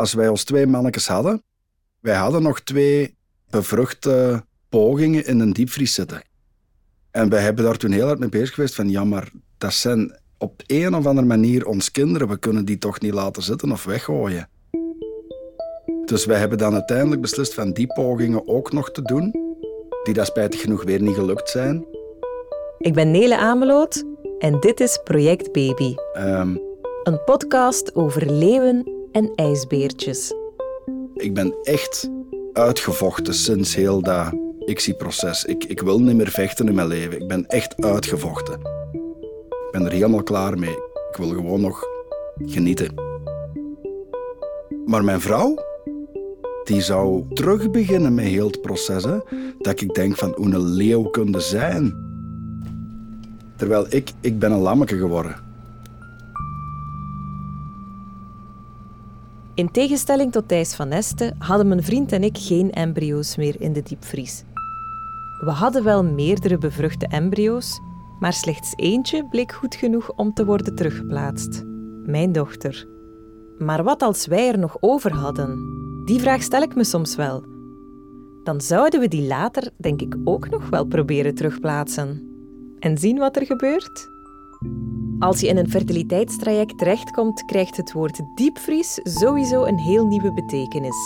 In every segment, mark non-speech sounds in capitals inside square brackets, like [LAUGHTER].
als wij ons twee mannetjes hadden, wij hadden nog twee bevruchte pogingen in een diepvries zitten. En wij hebben daar toen heel hard mee bezig geweest van ja, maar dat zijn op een of andere manier ons kinderen. We kunnen die toch niet laten zitten of weggooien. Dus wij hebben dan uiteindelijk beslist van die pogingen ook nog te doen, die dat spijtig genoeg weer niet gelukt zijn. Ik ben Nele Ameloot en dit is Project Baby. Ehm, Een podcast over leeuwen en ijsbeertjes. ik ben echt uitgevochten sinds heel dat ICSI-proces. Ik, ik wil niet meer vechten in mijn leven. Ik ben echt uitgevochten. Ik ben er helemaal klaar mee. Ik wil gewoon nog genieten. Maar mijn vrouw, die zou terug beginnen met heel het proces. Hè? Dat ik denk van hoe een leeuw kunde zijn. Terwijl ik, ik ben een lammeke geworden. In tegenstelling tot Thijs van Este hadden mijn vriend en ik geen embryo's meer in de diepvries. We hadden wel meerdere bevruchte embryo's, maar slechts eentje bleek goed genoeg om te worden teruggeplaatst. Mijn dochter. Maar wat als wij er nog over hadden? Die vraag stel ik me soms wel. Dan zouden we die later, denk ik, ook nog wel proberen terugplaatsen. En zien wat er gebeurt? Als je in een fertiliteitstraject terechtkomt, krijgt het woord diepvries sowieso een heel nieuwe betekenis.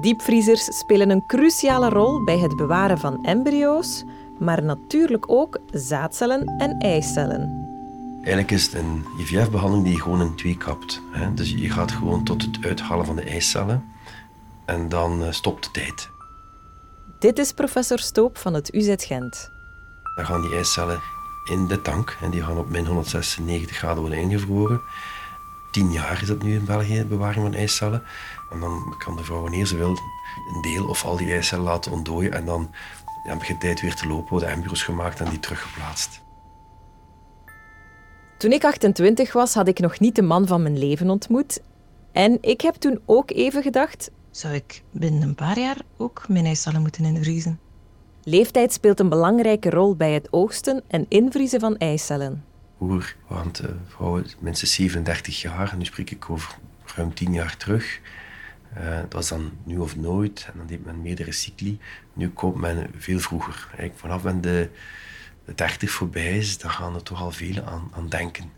Diepvriezers spelen een cruciale rol bij het bewaren van embryo's, maar natuurlijk ook zaadcellen en eicellen. Eigenlijk is het een IVF-behandeling die je gewoon in twee kapt. Hè? Dus je gaat gewoon tot het uithalen van de eicellen en dan eh, stopt de tijd. Dit is professor Stoop van het UZ Gent. Dan gaan die eicellen in de tank en die gaan op min 196 graden worden ingevroren. Tien jaar is dat nu in België, de bewaring van eicellen. En dan kan de vrouw wanneer ze wil een deel of al die eicellen laten ontdooien en dan ja, begint tijd weer te lopen, worden embryo's gemaakt en die teruggeplaatst. Toen ik 28 was, had ik nog niet de man van mijn leven ontmoet. En ik heb toen ook even gedacht, Zou ik binnen een paar jaar ook mijn eicellen moeten invriezen? Leeftijd speelt een belangrijke rol bij het oogsten en invriezen van eicellen. Vroeger waren de vrouwen minstens 37 jaar, en nu spreek ik over ruim 10 jaar terug. Eh, dat was dan nu of nooit, en dan deed men meerdere cycli. Nu komt men veel vroeger. Eigenlijk vanaf de, de 30 voorbij is, dan gaan er toch al veel aan, aan denken.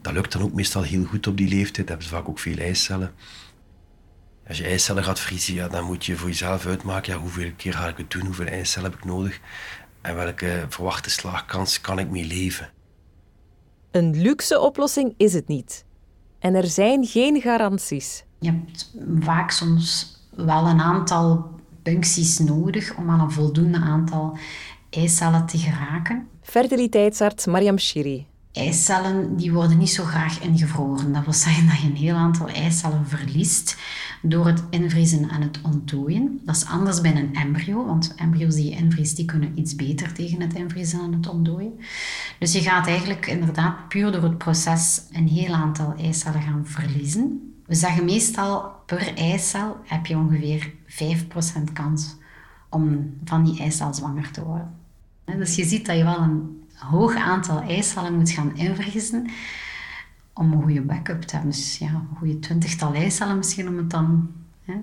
Dat lukt dan ook meestal heel goed op die leeftijd, hebben ze vaak ook veel eicellen. Als je eicellen gaat vriezen, ja, dan moet je voor jezelf uitmaken ja, hoeveel keer ga ik het doen, hoeveel eicellen heb ik nodig en welke verwachte slaagkans kan ik mee leven. Een luxe oplossing is het niet. En er zijn geen garanties. Je hebt vaak soms wel een aantal puncties nodig om aan een voldoende aantal eicellen te geraken. Fertiliteitsarts Mariam Shiri. Eicellen die worden niet zo graag ingevroren. Dat wil zeggen dat je een heel aantal eicellen verliest door het invriezen en het ontdooien. Dat is anders bij een embryo, want embryo's die je invriest, die kunnen iets beter tegen het invriezen en het ontdooien. Dus je gaat eigenlijk inderdaad puur door het proces een heel aantal eicellen gaan verliezen. We zeggen meestal per eicel heb je ongeveer 5% kans om van die eicel zwanger te worden. Dus je ziet dat je wel een hoog aantal eicellen moet gaan invriezen om een goede backup te hebben. Dus ja, een goede twintigtal eicellen misschien om het dan hè,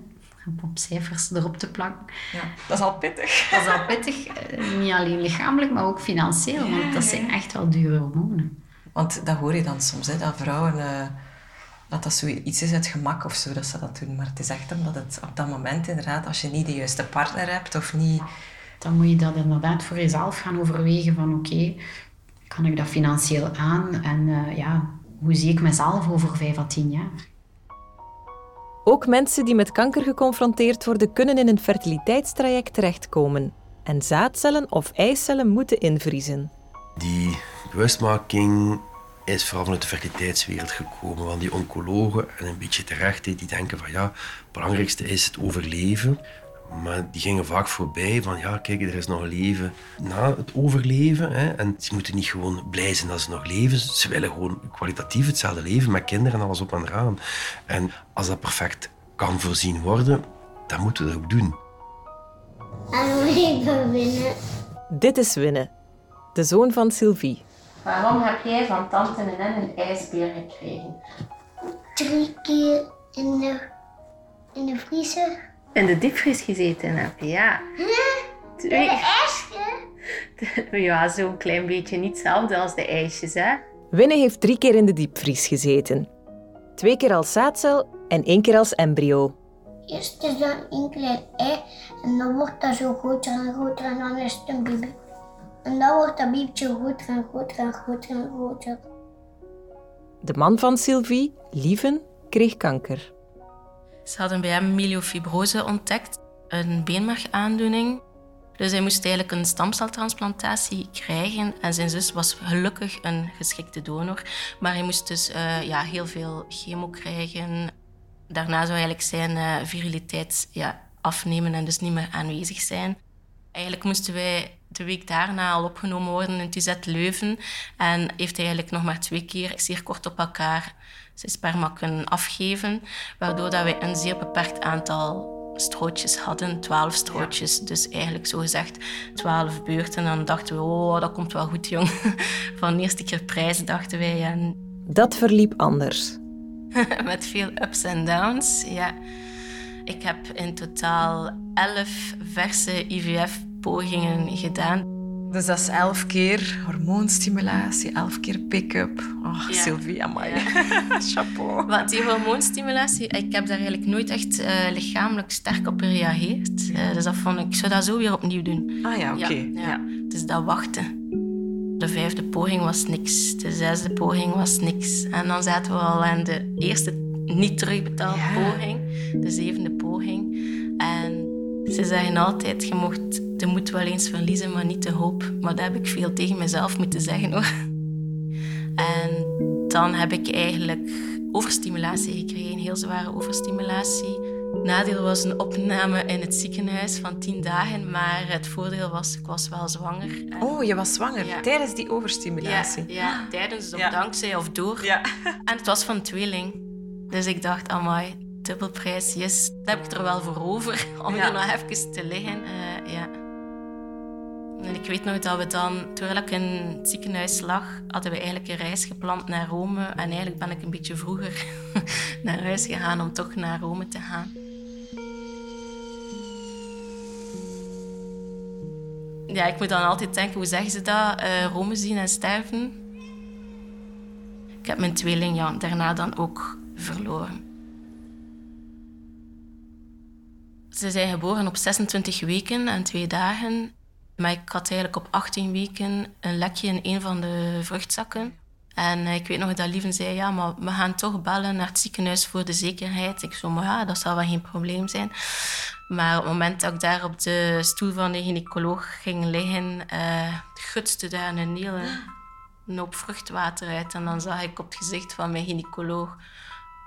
op- cijfers erop te plakken. Ja, dat is al pittig. Dat is al pittig, eh, niet alleen lichamelijk, maar ook financieel, want dat zijn echt wel dure hormonen. Want dat hoor je dan soms, hè, dat vrouwen... eh, dat dat zoiets is uit gemak of zo, dat ze dat doen. Maar het is echt omdat het op dat moment inderdaad, als je niet de juiste partner hebt of niet... Dan moet je dat inderdaad voor jezelf gaan overwegen van oké, kan ik dat financieel aan? En eh, ja, hoe zie ik mezelf over vijf à tien jaar? Ook mensen die met kanker geconfronteerd worden, kunnen in een fertiliteitstraject terechtkomen en zaadcellen of eicellen moeten invriezen. Die bewustmaking is vooral vanuit de fertiliteitswereld gekomen. Want die oncologen, en een beetje terecht, die denken van ja, het belangrijkste is het overleven. Maar die gingen vaak voorbij van ja, kijk, er is nog een leven na het overleven. Hè. En ze moeten niet gewoon blij zijn dat ze nog leven. Ze willen gewoon kwalitatief hetzelfde leven met kinderen en alles op en eraan. En als dat perfect kan voorzien worden, dan moeten we dat ook doen. En winnen. Dit is Winnen, de zoon van Sylvie. Waarom heb jij van tante en een ijsbeer gekregen? Drie keer in de diepvriezer. In de diepvries gezeten heb, ja. De ijsje. [LAUGHS] Ja, zo'n klein beetje niet hetzelfde als de ijsjes, hè. Winne heeft drie keer in de diepvries gezeten. Twee keer als zaadcel en één keer als embryo. Eerst is dan een klein ei en dan wordt dat zo groter en groter en dan is het een baby. En dan wordt dat babytje groter en groter en groter en groter. De man van Sylvie, Lieven, kreeg kanker. Ze hadden bij hem myelofibrose ontdekt, een beenmergaandoening. Dus hij moest eigenlijk een stamceltransplantatie krijgen. En zijn zus was gelukkig een geschikte donor. Maar hij moest dus eh, ja, heel veel chemo krijgen. Daarna zou eigenlijk zijn eh, viriliteit ja, afnemen en dus niet meer aanwezig zijn. Eigenlijk moesten wij de week daarna al opgenomen worden in TZ Leuven. En heeft hij eigenlijk nog maar twee keer, zeer kort op elkaar, zijn sperma kunnen afgeven. Waardoor dat wij een zeer beperkt aantal strootjes hadden, twaalf strootjes. Dus eigenlijk zo gezegd twaalf beurten. En dan dachten we, oh, dat komt wel goed, jong. [LAUGHS] Van de eerste keer prijs dachten wij. En Dat verliep anders. [LAUGHS] met veel ups en downs. Ja. Ik heb in totaal elf verse IVF-pogingen gedaan. Dus dat is elf keer hormoonstimulatie, elf keer pick-up. Oh, Ja. Sylvie, amai. [LAUGHS] Chapeau. Want die hormoonstimulatie, ik heb daar eigenlijk nooit echt eh, lichamelijk sterk op gereageerd. Eh, dus dat vond ik, ik zou dat zo weer opnieuw doen. Ah ja, oké. Ja, ja. Dus dat wachten. De vijfde poging was niks. De zesde poging was niks. En dan zaten we al aan de eerste niet terugbetaalde poging. De zevende poging. En ze zeggen altijd, je mocht de moed wel eens verliezen, maar niet de hoop. Maar dat heb ik veel tegen mezelf moeten zeggen hoor. En dan heb ik eigenlijk overstimulatie gekregen, heel zware overstimulatie. Nadeel was een opname in het ziekenhuis van tien dagen, maar het voordeel was, ik was wel zwanger. En- Oh, je was zwanger Ja. tijdens die ja, overstimulatie. ja, tijdens of Ja. dankzij of door. Ja. [LAUGHS] En het was van een tweeling. Dus ik dacht, amai, dubbelprijs, yes. Dat heb ik er wel voor over, om Ja. er nog even te liggen. Eh, ja. En ik weet nog dat we dan, terwijl ik in het ziekenhuis lag, hadden we eigenlijk een reis gepland naar Rome. En eigenlijk ben ik een beetje vroeger [LAUGHS] naar huis gegaan om toch naar Rome te gaan. Ja, ik moet dan altijd denken, hoe zeggen ze dat? Eh, Rome zien en sterven. Ik heb mijn tweeling ja, daarna dan ook verloren. Ze zijn geboren op 26 weken en twee dagen. Maar ik had eigenlijk op 18 weken een lekje in een van de vruchtzakken. En eh, ik weet nog dat Lieven zei, ja, maar we gaan toch bellen naar het ziekenhuis voor de zekerheid. Ik zo, maar ja, dat zal wel geen probleem zijn. Maar op het moment dat ik daar op de stoel van de gynaecoloog ging liggen, eh gutste daar een hele hoop vruchtwater uit. En dan zag ik op het gezicht van mijn gynaecoloog...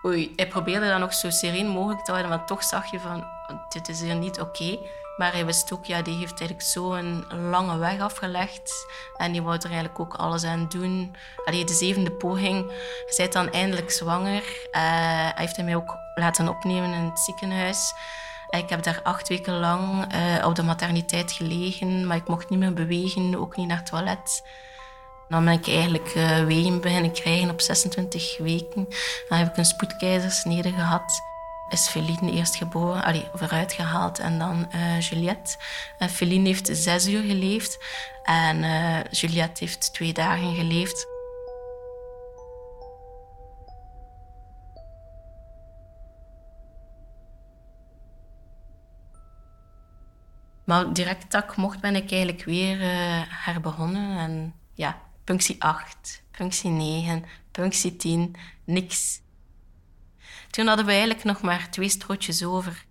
Oei, hij probeerde dat nog zo sereen mogelijk te houden, maar toch zag je van, dit is hier niet oké. Maar hij wist ook, ja, die heeft eigenlijk zo een lange weg afgelegd. En die wou er eigenlijk ook alles aan doen. Allee, de zevende poging, bent dan eindelijk zwanger. Eh, hij heeft mij ook laten opnemen in het ziekenhuis. Ik heb daar acht weken lang eh, op de materniteit gelegen, maar ik mocht niet meer bewegen, ook niet naar het toilet. Dan ben ik eigenlijk eh wegen beginnen krijgen op 26 weken. Dan heb ik een spoedkeizersnede gehad. Is Feline eerst geboren, allee, vooruit gehaald en dan eh, Juliette. En Feline heeft zes uur geleefd en eh, Juliette heeft twee dagen geleefd. Maar direct ik mocht, ben ik eigenlijk weer eh herbegonnen. En ja, punctie 8, punctie 9, punctie 10, niks. Toen hadden we eigenlijk nog maar twee strootjes over.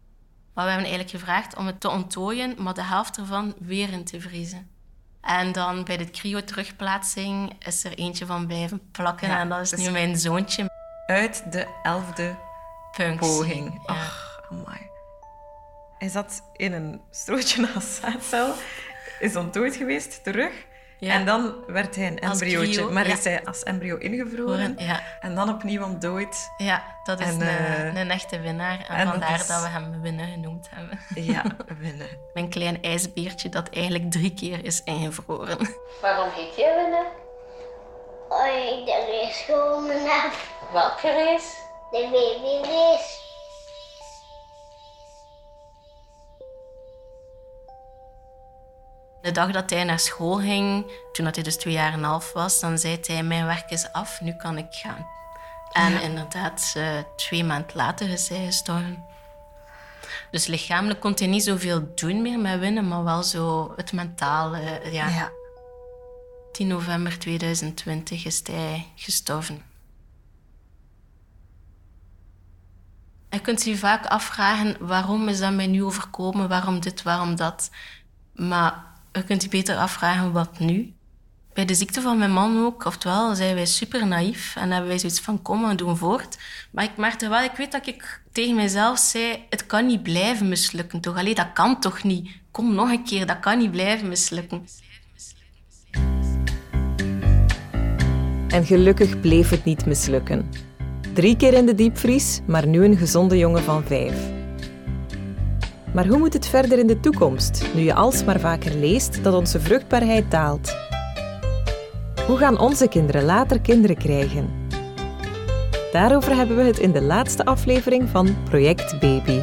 Maar we hebben eigenlijk gevraagd om het te onttooien, maar de helft ervan weer in te vriezen. En dan bij de cryo-terugplaatsing is er eentje van blijven plakken. Ja, en dat is dus- nu mijn zoontje. Uit de elfde Punctie. poging. Ja. Ach, amai. Hij zat in een strootje [LAUGHS] als zaadcel, is onttooid geweest, terug. Ja. En dan werd hij een embryootje. cryo, maar ja. is hij als embryo ingevroren. Ja, En dan opnieuw ontdooid. ja, dat is En, een, eh, een echte winnaar. En, en dat vandaar is- dat we hem winnen genoemd hebben. Ja, [LAUGHS] winnen. Mijn klein ijsbeertje dat eigenlijk drie keer is ingevroren. Waarom heet jij Winne? Oei, de is gewoon naam. Welke reis? De babyrace. De dag dat hij naar school ging, toen hij dus twee jaar en een half was, dan zei hij, mijn werk is af, nu kan ik gaan. En inderdaad, uh, twee maanden later is hij gestorven. Dus lichamelijk kon hij niet zoveel doen meer met winnen, maar wel zo het mentale. Ja. ja. 10 november 2020 is hij gestorven. Je kunt je vaak afvragen waarom is dat mij nu overkomen, waarom dit, waarom dat. Maar je kunt je beter afvragen wat nu. Bij de ziekte van mijn man ook, oftewel zijn wij super naïef en hebben wij zoiets van kom, we doen voort. Maar ik merkte wel, ik weet dat ik tegen mezelf zei, het kan niet blijven mislukken toch? Allee, dat kan toch niet? Kom nog een keer, dat kan niet blijven mislukken. En gelukkig bleef het niet mislukken. Drie keer in de diepvries, maar nu een gezonde jongen van vijf. Maar hoe moet het verder in de toekomst, nu je alsmaar vaker leest dat onze vruchtbaarheid daalt? Hoe gaan onze kinderen later kinderen krijgen? Daarover hebben we het in de laatste aflevering van Project Baby.